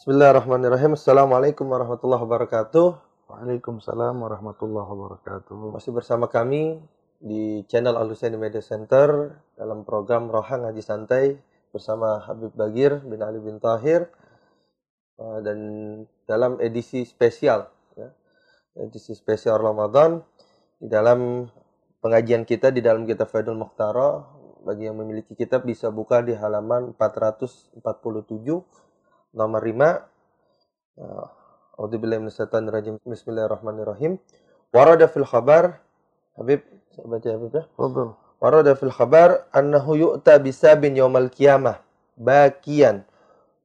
Bismillahirrahmanirrahim. Assalamualaikum warahmatullahi wabarakatuh. Waalaikumsalam warahmatullahi wabarakatuh. Masih bersama kami di channel Al Husaini Media Center dalam program Rohang Ngaji Santai bersama Habib Bagir bin Ali bin Tahir uh, dan dalam edisi spesial ya, edisi spesial Ramadan di dalam pengajian kita di dalam kitab Faidul Mukhtara bagi yang memiliki kitab bisa buka di halaman 447 nomor 5 uh, A'udzubillahi minasyaitonir Bismillahirrahmanirrahim. Warada fil khabar Habib, saya baca Habib ya. Fadl. Warada fil khabar annahu yu'ta bisabin yaumal qiyamah bakian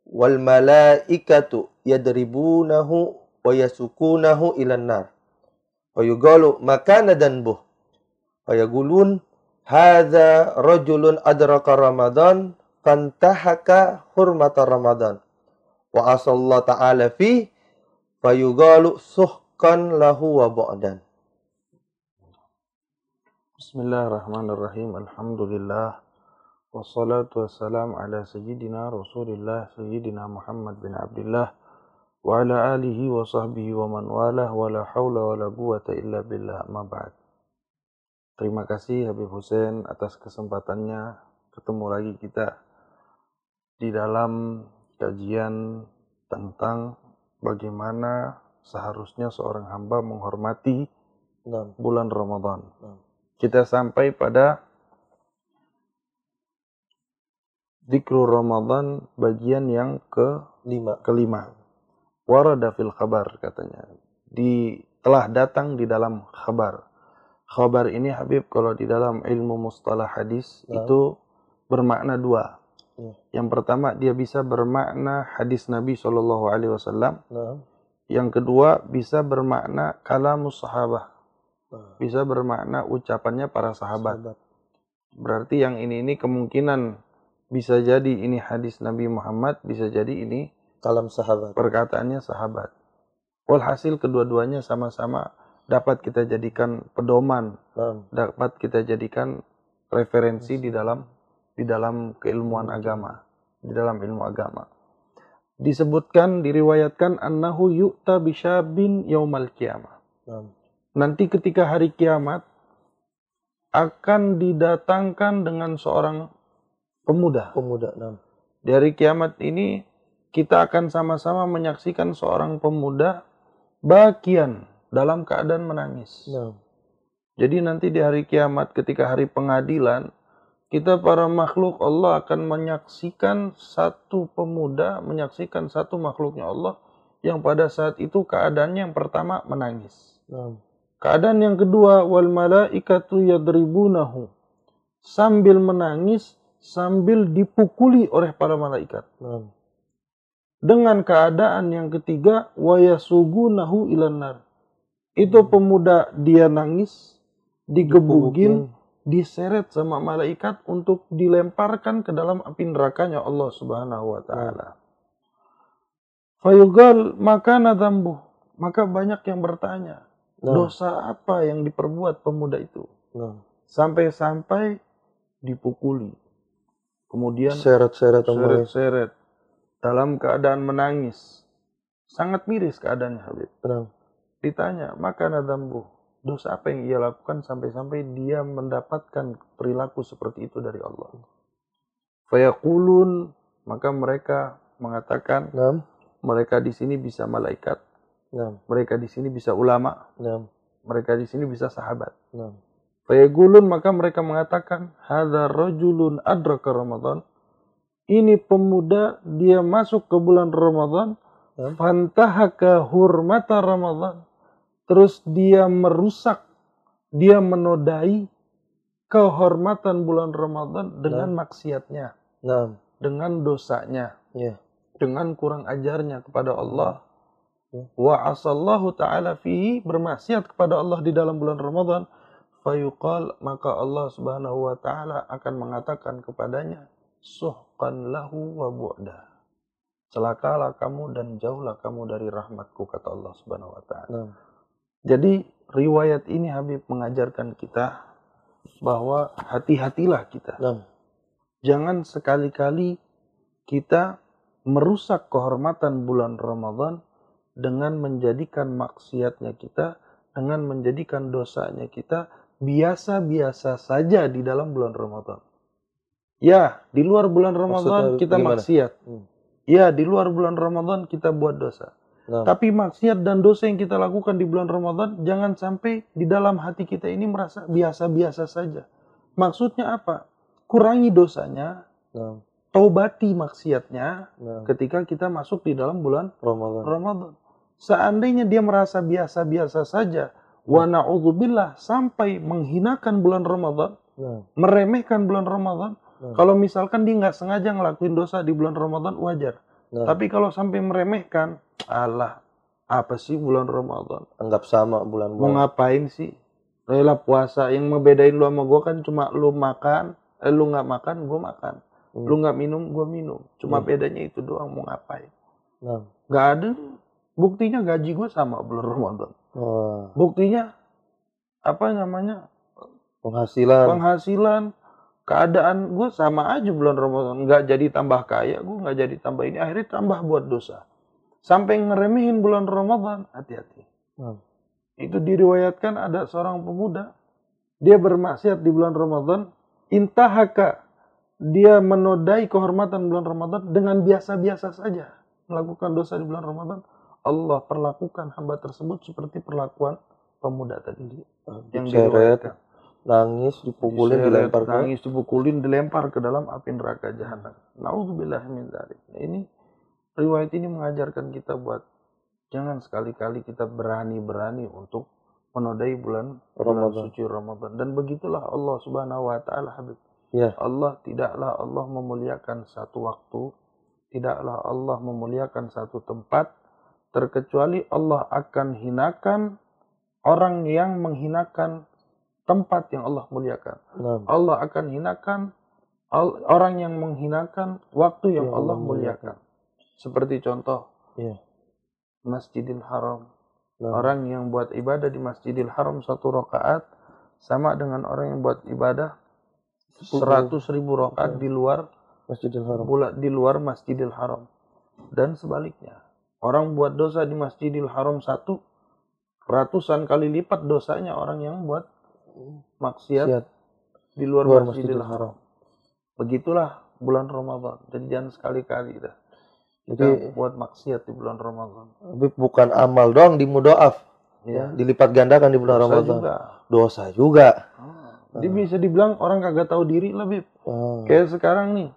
wal malaikatu yadribunahu wa yasukunahu ilan nar. Wa yugalu makana danbuh. Wa yaqulun hadza rajulun adraka ramadan fantahaka hurmata ramadan. Wa asallahu ta'ala fi fayugalu suhkan lahu wa bu'dan. Bismillahirrahmanirrahim. Alhamdulillah. Wassalatu wassalam ala sayyidina Rasulillah Sayyidina Muhammad bin Abdullah wa ala alihi wa sahbihi wa man walah wa la hawla wa la quwata illa billah ma ba'd. Terima kasih Habib Hussein atas kesempatannya ketemu lagi kita di dalam kajian tentang bagaimana seharusnya seorang hamba menghormati bulan Ramadan. Kita sampai pada Dikru Ramadan bagian yang ke Lima. kelima. Warada fil khabar katanya. Di telah datang di dalam khabar. Khabar ini Habib kalau di dalam ilmu mustalah hadis Nah. itu bermakna dua. Ya. Yang pertama dia bisa bermakna hadis Nabi Shallallahu Alaihi Wasallam. Nah, Yang kedua bisa bermakna kalamus sahabah. nah, Bisa bermakna ucapannya para sahabat. sahabat. Berarti yang ini ini kemungkinan bisa jadi ini hadis Nabi Muhammad, bisa jadi ini Kalam sahabat. perkataannya sahabat. Walhasil kedua-duanya sama-sama dapat kita jadikan pedoman, Nah, dapat kita jadikan referensi di dalam di dalam keilmuan agama, di dalam ilmu agama. Disebutkan diriwayatkan annahu yu'ta bisyabin yaumal qiyamah. nah, Nanti ketika hari kiamat akan didatangkan dengan seorang pemuda. pemuda. Di hari kiamat ini kita akan sama-sama menyaksikan seorang pemuda bagian dalam keadaan menangis. nah, Jadi nanti di hari kiamat ketika hari pengadilan kita para makhluk Allah akan menyaksikan satu pemuda, menyaksikan satu makhluknya Allah yang pada saat itu keadaannya yang pertama menangis. nah, Keadaan yang kedua wal malaikatu yadribunahu sambil menangis sambil dipukuli oleh para malaikat. nah, Dengan keadaan yang ketiga wayasugunahu ilan nar. Itu pemuda dia nangis, digebugin, diseret sama malaikat untuk dilemparkan ke dalam api nerakanya Allah Subhanahu wa taala. Fayugal maka nadambu. Maka banyak yang bertanya, nah, dosa apa yang diperbuat pemuda itu? nah. Sampai-sampai dipukuli. Kemudian Seret-seret seret-seret dalam keadaan menangis. Sangat miris keadaannya Habib. Nah, Ditanya, maka nadambu. Dosa apa yang ia lakukan sampai-sampai dia mendapatkan perilaku seperti itu dari Allah. Fayaqulun, maka mereka mengatakan, nah, mereka di sini bisa malaikat, nah, mereka di sini bisa ulama, nah, mereka di sini bisa sahabat. nah, Fayaqulun, maka mereka mengatakan, hadza rajulun adraka Ramadan. Ini pemuda, dia masuk ke bulan Ramadan, fantahaka hurmata Ramadan. Terus dia merusak, dia menodai kehormatan bulan Ramadan dengan maksiatnya, nah, dengan dosanya, ya, dengan kurang ajarnya kepada Allah. Ya. Wa asallahu ta'ala fihi bermaksiat kepada Allah di dalam bulan Ramadan. Fayuqal maka Allah subhanahu wa ta'ala akan mengatakan kepadanya. Suhqan lahu wa bu'da. Celakalah kamu dan jauhlah kamu dari rahmatku kata Allah subhanahu wa ta'ala. nah, Jadi riwayat ini Habib mengajarkan kita bahwa hati-hatilah kita. nah, Jangan sekali-kali kita merusak kehormatan bulan Ramadan dengan menjadikan maksiatnya kita, dengan menjadikan dosanya kita biasa-biasa saja di dalam bulan Ramadan. Ya, di luar bulan Ramadan Maksudnya kita gimana? maksiat. Hmm. Ya, di luar bulan Ramadan kita buat dosa. Nah, Tapi maksiat dan dosa yang kita lakukan di bulan Ramadan jangan sampai di dalam hati kita ini merasa biasa-biasa saja. Maksudnya apa? Kurangi dosanya, nah, taubati maksiatnya nah, ketika kita masuk di dalam bulan Ramadan. Ramadan. Seandainya dia merasa biasa-biasa saja, wa na'udzubillah sampai menghinakan bulan Ramadan, Nah, meremehkan bulan Ramadan. Hmm. Kalau misalkan dia nggak sengaja ngelakuin dosa di bulan Ramadan wajar. nah, Tapi kalau sampai meremehkan, Allah apa sih bulan Ramadan? anggap sama Mau bulan-bulan. ngapain sih? Rela puasa yang ngebedain lu sama gua kan cuma lu makan, eh, lu nggak makan, gua makan. Hmm. Lu nggak minum, gua minum. Cuma Hmm. bedanya itu doang mau ngapain? Nah, Nggak ada. Buktinya gaji gua sama bulan Ramadan. wah, Buktinya apa namanya penghasilan. penghasilan, keadaan gue sama aja bulan Ramadan. Nggak jadi tambah kaya, gue nggak jadi tambah ini. Akhirnya tambah buat dosa. Sampai ngeremehin bulan Ramadan, hati-hati. Nah, Itu diriwayatkan ada seorang pemuda, dia bermaksiat di bulan Ramadan, intahaka, dia menodai kehormatan bulan Ramadan dengan biasa-biasa saja. Melakukan dosa di bulan Ramadan, Allah perlakukan hamba tersebut seperti perlakuan pemuda tadi yang diseret, diriwayatkan. nangis, dipukulin, Diseret, dilempar ke nangis, dipukulin, dilempar ke dalam api neraka jahanam. Naudzubillah min dzalik. Nah, ini riwayat ini mengajarkan kita buat jangan sekali-kali kita berani-berani untuk menodai bulan bulan Ramadan. suci Ramadan. Dan begitulah Allah Subhanahu wa taala Habib. Ya. Allah tidaklah Allah memuliakan satu waktu, tidaklah Allah memuliakan satu tempat terkecuali Allah akan hinakan orang yang menghinakan tempat yang Allah muliakan. Nah, Allah akan hinakan orang yang menghinakan waktu yang Yang Allah Allah muliakan. Seperti contoh Iya. Masjidil Haram. nah, Orang yang buat ibadah di Masjidil Haram satu rakaat sama dengan orang yang buat ibadah seratus ribu rakaat di luar Masjidil Haram. bulat di luar Masjidil Haram. Dan sebaliknya, orang buat dosa di Masjidil Haram satu ratusan kali lipat dosanya orang yang buat maksiat Siap. di luar, Luar Masjidil, Masjidil Haram. Begitulah bulan Ramadan. Jadi jangan sekali-kali dah kita Jadi buat maksiat di bulan Ramadan. Habib bukan amal doang di mudoaf, ya, dilipat gandakan di bulan Dosa Ramadan. juga. Dosa juga. Ah, Dia bisa dibilang orang kagak tahu diri lah, Bib. Ah, Kayak sekarang nih,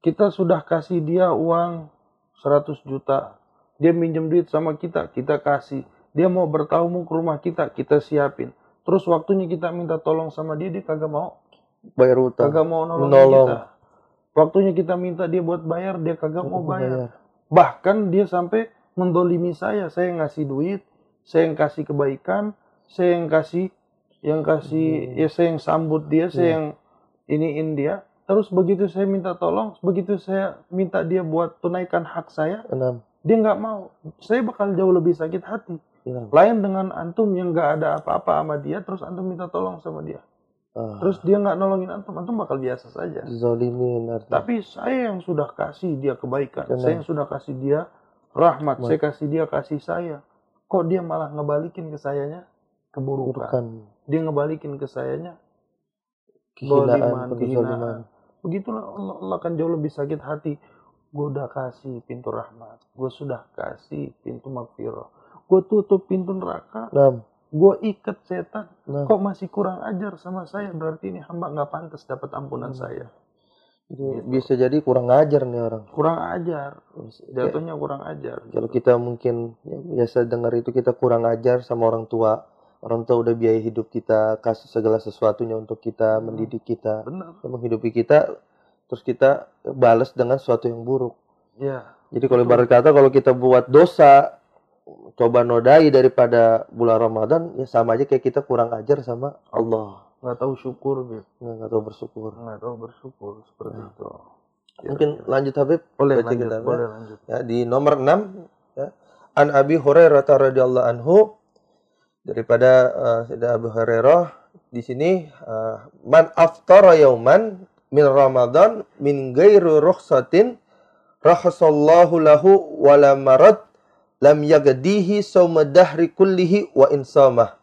kita sudah kasih dia uang 100 juta. Dia minjem duit sama kita, kita kasih. Dia mau bertamu ke rumah kita, kita siapin. Terus waktunya kita minta tolong sama dia, dia kagak mau. bayar utang. Kagak mau nolongin Menolong. kita. Waktunya kita minta dia buat bayar, dia kagak mau bayar. Bayar. Bahkan dia sampai mendolimi saya. Saya yang ngasih duit, saya yang kasih kebaikan, saya yang kasih, yang kasih, ya saya yang sambut dia, saya Iya. yang iniin dia. Terus begitu saya minta tolong, begitu saya minta dia buat tunaikan hak saya, Enam. dia nggak mau. Saya bakal jauh lebih sakit hati. Hilang. Lain dengan antum yang nggak ada apa-apa sama dia, terus antum minta tolong sama dia. Ah, Terus dia nggak nolongin antum, antum bakal biasa saja. zolimin artinya. Tapi saya yang sudah kasih dia kebaikan, Benar. saya yang sudah kasih dia rahmat, saya kasih dia kasih saya. Kok dia malah ngebalikin ke sayanya keburukan. Bukan Dia ngebalikin ke sayanya kehinaan, kehinaan. Begitulah Allah, Allah akan jauh lebih sakit hati. Gue udah kasih pintu rahmat, gue sudah kasih pintu magfirah, gue tutup pintu neraka, Enam. Gue ikat setan. Nah, Kok masih kurang ajar sama saya? Berarti ini hamba nggak pantas dapat ampunan Hmm. saya. jadi bisa jadi kurang ngajar nih orang. Kurang ajar, Ya, jatuhnya kurang ajar. kalau kita mungkin ya, biasa dengar itu kita kurang ajar sama orang tua. Orang tua udah biaya hidup kita, kasih segala sesuatunya untuk kita, Hmm. mendidik kita, Benar. menghidupi kita, terus kita balas dengan sesuatu yang buruk. Ya, Jadi kalau ibarat kata kalau kita buat dosa, coba nodai daripada bulan Ramadan, ya sama aja kayak kita kurang ajar sama Allah. nggak tahu syukur, Bib. Nggak, nggak tahu bersyukur. Nggak tahu bersyukur seperti Ya. itu. Mungkin lanjut Habib. boleh baca lanjut, kitabnya. boleh lanjut. Ya, di nomor 6 ya. An Abi Hurairah radhiyallahu anhu daripada uh, Sayyidina Abu Hurairah di sini uh, man aftara yauman min Ramadan min ghairi rukhsatin Rakhasallahu lahu wala marad lam yagdihi sawma dahri kullihi wa insamah.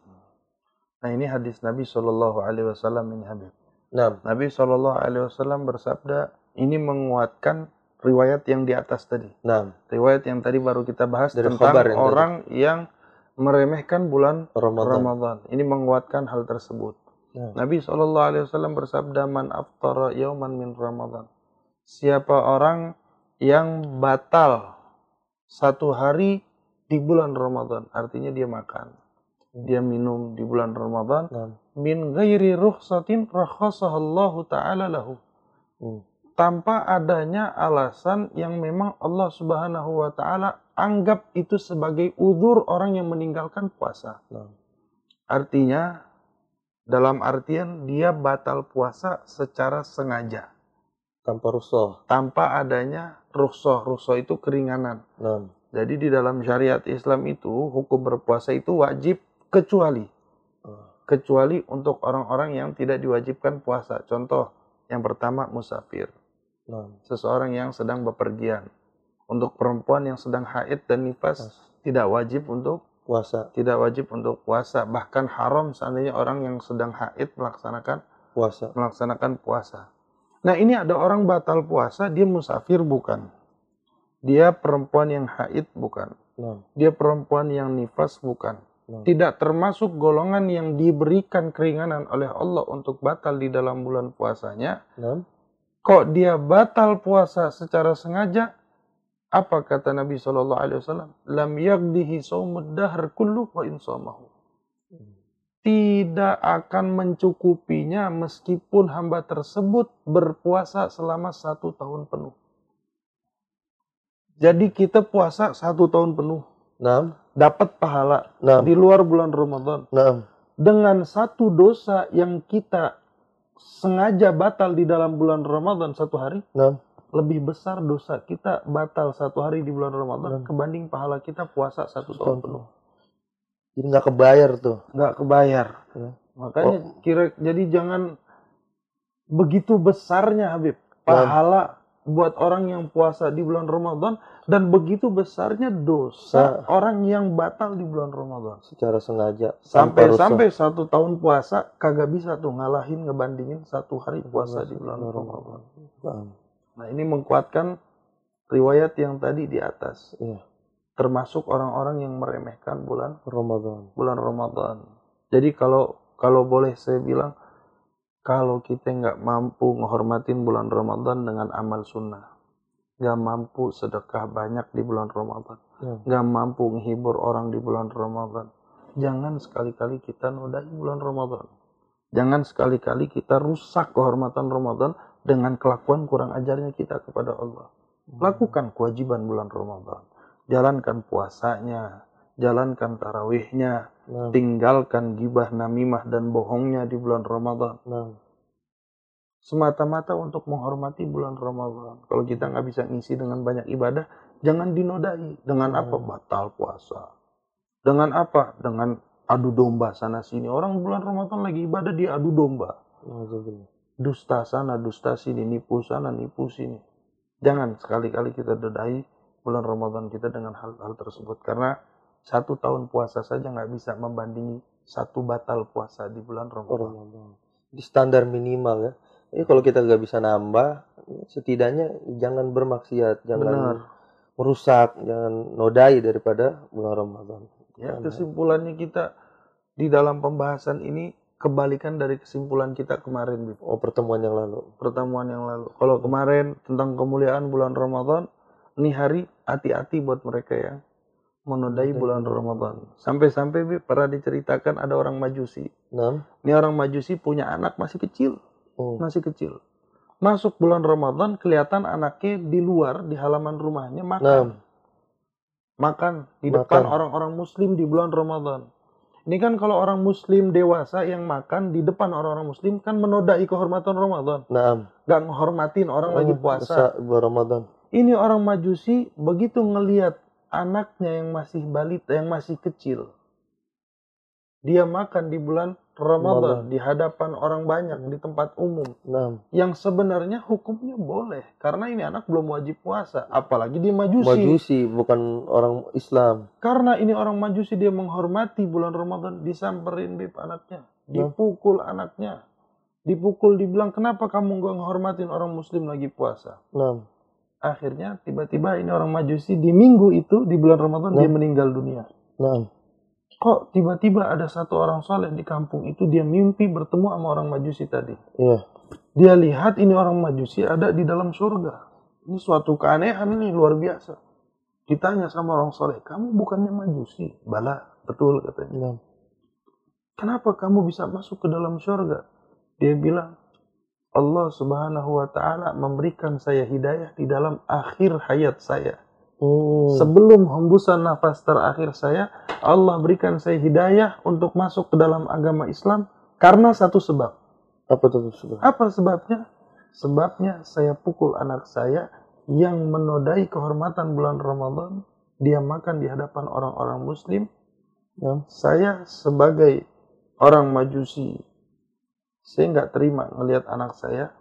Nah ini hadis Nabi Shallallahu Alaihi Wasallam ini Habib. Nah, Nabi Shallallahu Alaihi Wasallam bersabda ini menguatkan riwayat yang di atas tadi. nah, Riwayat yang tadi baru kita bahas Dari tentang yang orang yang meremehkan bulan Ramadan. Ramadan. Ini menguatkan hal tersebut. Nah, Nabi Shallallahu Alaihi Wasallam bersabda man aftara yauman min Ramadan. Siapa orang yang batal satu hari di bulan Ramadan, artinya dia makan, dia minum di bulan Ramadan, nah, min ghairi rukhsatin rakhasahallahu taala lahu. hmm, Tanpa adanya alasan yang memang Allah Subhanahu wa taala anggap itu sebagai uzur orang yang meninggalkan puasa. nah, Artinya dalam artian dia batal puasa secara sengaja tanpa rusuh. tanpa adanya rukhsah. Rukhsah itu keringanan. Nah, Jadi di dalam syariat Islam itu hukum berpuasa itu wajib kecuali ah, kecuali untuk orang-orang yang tidak diwajibkan puasa. Contoh yang pertama musafir, nah, seseorang yang sedang bepergian. Untuk perempuan yang sedang haid dan nifas tidak wajib untuk puasa, tidak wajib untuk puasa, bahkan haram seandainya orang yang sedang haid melaksanakan puasa. melaksanakan puasa. Nah, ini ada orang batal puasa, dia musafir bukan. Dia perempuan yang haid bukan. Nah, Dia perempuan yang nifas bukan. nah, Tidak termasuk golongan yang diberikan keringanan oleh Allah untuk batal di dalam bulan puasanya. nah, Kok dia batal puasa secara sengaja? Apa kata Nabi Shallallahu Alaihi Wasallam? Lam yagdihi saumud dahr kullu wa insamahu. Tidak akan mencukupinya meskipun hamba tersebut berpuasa selama satu tahun penuh. Jadi kita puasa satu tahun penuh, nah, dapat pahala nah, di luar bulan Ramadan. nah, Dengan satu dosa yang kita sengaja batal di dalam bulan Ramadan satu hari, nah, lebih besar dosa kita batal satu hari di bulan Ramadan kebanding pahala kita puasa satu tahun penuh. Jadi nggak kebayar tuh. Nggak kebayar. Ya. Makanya kira jadi jangan begitu besarnya Habib pahala buat orang yang puasa di bulan Ramadan dan begitu besarnya dosa orang yang batal di bulan Ramadan. Secara sengaja. Sampai sampai satu tahun puasa kagak bisa tuh ngalahin ngebandingin satu hari puasa di bulan Ramadan. Nah, Nah ini menguatkan riwayat yang tadi di atas. Iya. Termasuk orang-orang yang meremehkan bulan Ramadan. bulan Ramadan. Jadi kalau kalau boleh saya bilang kalau kita nggak mampu menghormatin bulan Ramadan dengan amal sunnah, nggak mampu sedekah banyak di bulan Ramadan, Ya. nggak mampu menghibur orang di bulan Ramadan, jangan sekali-kali kita nodai bulan Ramadan. Jangan sekali-kali kita rusak kehormatan Ramadan dengan kelakuan kurang ajarnya kita kepada Allah. Lakukan kewajiban bulan Ramadan. Jalankan puasanya, jalankan tarawihnya, Nah, tinggalkan gibah namimah dan bohongnya di bulan Ramadan. nah, Semata-mata untuk menghormati bulan Ramadan. Kalau kita nggak bisa ngisi dengan banyak ibadah, jangan dinodai. Dengan apa? Batal puasa. Dengan apa? Dengan adu domba sana sini. Orang bulan Ramadan lagi ibadah dia adu domba. Dusta sana, dusta sini, nipu sana, nipu sini. Jangan sekali-kali kita dodai bulan Ramadan kita dengan hal-hal tersebut. Karena satu tahun puasa saja nggak bisa membandingi satu batal puasa di bulan Ramadan. Ramadan. Di standar minimal ya. Jadi kalau kita nggak bisa nambah, setidaknya jangan bermaksiat, jangan Benar. merusak, jangan nodai daripada bulan Ramadan. Ya, kesimpulannya kita di dalam pembahasan ini kebalikan dari kesimpulan kita kemarin, Bib. Oh pertemuan yang lalu. pertemuan yang lalu. Kalau kemarin tentang kemuliaan bulan Ramadan, ini hari hati-hati buat mereka yang menodai bulan Ramadan. Sampai-sampai pernah diceritakan ada orang majusi. Enam. Ini orang majusi punya anak masih kecil, Oh, masih kecil. Masuk bulan Ramadan, kelihatan anaknya di luar, di halaman rumahnya makan. enam. Makan di Makan. depan orang-orang muslim di bulan Ramadan. Ini kan kalau orang muslim dewasa yang makan di depan orang-orang muslim kan menodai kehormatan Ramadan. Enam. Gak menghormatin orang lagi Oh, puasa. bulan Ramadan. Ini orang majusi begitu ngelihat anaknya yang masih balita, yang masih kecil. Dia makan di bulan Ramadan di hadapan orang banyak di tempat umum Nah, yang sebenarnya hukumnya boleh karena ini anak belum wajib puasa apalagi dia majusi. majusi bukan orang Islam. Karena ini orang majusi dia menghormati bulan Ramadan disamperin bib anaknya, dipukul anaknya. Dipukul dibilang kenapa kamu nggak menghormatin orang muslim lagi puasa? Nah, Akhirnya tiba-tiba ini orang majusi di minggu itu di bulan Ramadan dia Nah. meninggal dunia. nah, Kok tiba-tiba ada satu orang soleh di kampung itu dia mimpi bertemu sama orang majusi tadi. iya. Dia lihat ini orang majusi ada di dalam surga. Ini suatu keanehan nih luar biasa. Ditanya sama orang soleh, kamu bukannya majusi? Bala, betul katanya. Nah, Kenapa kamu bisa masuk ke dalam surga? Dia bilang, Allah subhanahu wa ta'ala memberikan saya hidayah di dalam akhir hayat saya. Hmm. Sebelum hembusan nafas terakhir saya, Allah berikan saya hidayah untuk masuk ke dalam agama Islam karena satu sebab. Apa tuh sebab? Apa sebabnya? Sebabnya saya pukul anak saya yang menodai kehormatan bulan Ramadan. Dia makan di hadapan orang-orang muslim. Nah, Saya sebagai orang majusi, saya nggak terima ngelihat anak saya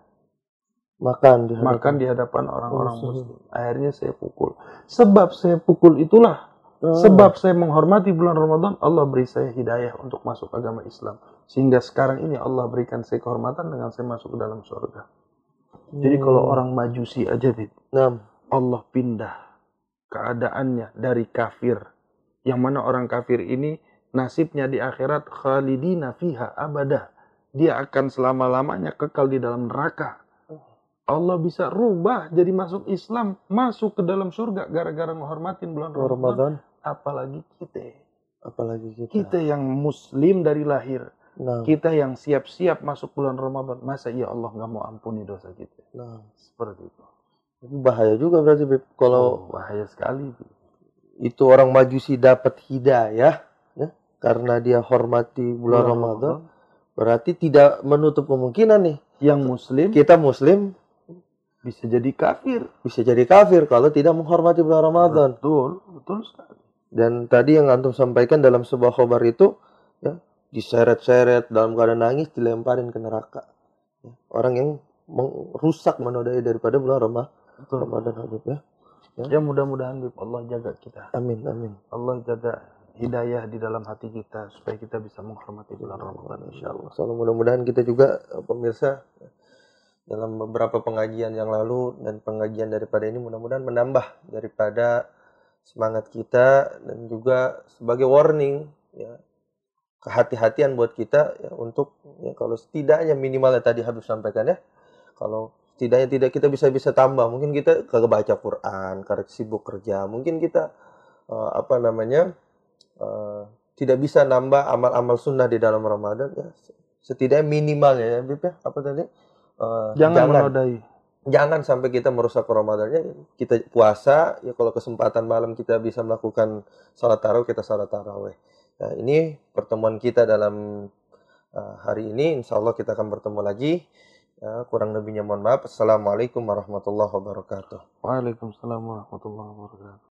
makan di hadapan- makan di hadapan orang-orang Muslim. muslim. Akhirnya saya pukul. Sebab saya pukul itulah Ah. Sebab saya menghormati bulan Ramadan, Allah beri saya hidayah untuk masuk agama Islam. Sehingga sekarang ini Allah berikan saya kehormatan dengan saya masuk ke dalam surga. Jadi kalau Hmm. orang majusi aja, Bib, Nah, Allah pindah keadaannya dari kafir. Yang mana orang kafir ini nasibnya di akhirat khalidina fiha abadah. Dia akan selama-lamanya kekal di dalam neraka. Allah bisa rubah jadi masuk Islam, masuk ke dalam surga gara-gara menghormatin bulan Ramadan. Ramadan Apalagi kita. apalagi kita. Kita yang muslim dari lahir. Nah, Kita yang siap-siap masuk bulan Ramadan. Masa ya Allah nggak mau ampuni dosa kita? nah. Seperti itu. Tapi bahaya juga berarti Beb. kalau Oh, bahaya sekali. itu orang majusi dapat hidayah ya karena dia hormati bulan Ramadan berarti tidak menutup kemungkinan nih Yang muslim kita muslim bisa jadi kafir. bisa jadi kafir kalau tidak menghormati bulan Ramadan Betul, betul sekali. dan tadi yang antum sampaikan dalam sebuah khobar itu ya diseret-seret dalam keadaan nangis dilemparin ke neraka Ya, orang yang merusak menodai daripada bulan Rama- Betul. Ramadan Habib ya Ya mudah-mudahan Allah jaga kita. amin amin Allah jaga hidayah di dalam hati kita supaya kita bisa menghormati bulan Ramadan insya Allah. Insyaallah mudah-mudahan kita juga eh, pemirsa dalam beberapa pengajian yang lalu dan pengajian daripada ini mudah-mudahan menambah daripada semangat kita dan juga sebagai warning ya kehati-hatian buat kita ya untuk ya kalau setidaknya minimalnya tadi Habib sampaikan ya kalau setidaknya tidak kita bisa bisa tambah mungkin kita kagak baca Quran karena sibuk kerja mungkin kita eh, apa namanya eh, tidak bisa nambah amal-amal sunnah di dalam Ramadan ya. Setidaknya minimalnya ya Bib ya. Apa tadi? Eh, Jangan, menodai. jangan sampai kita merusak Ramadannya kita puasa ya kalau kesempatan malam kita bisa melakukan salat tarawih kita salat tarawih. Nah ini pertemuan kita dalam uh, hari ini. Insya Allah kita akan bertemu lagi. Ya, kurang lebihnya mohon maaf. Assalamualaikum warahmatullahi wabarakatuh. Waalaikumsalam warahmatullahi wabarakatuh.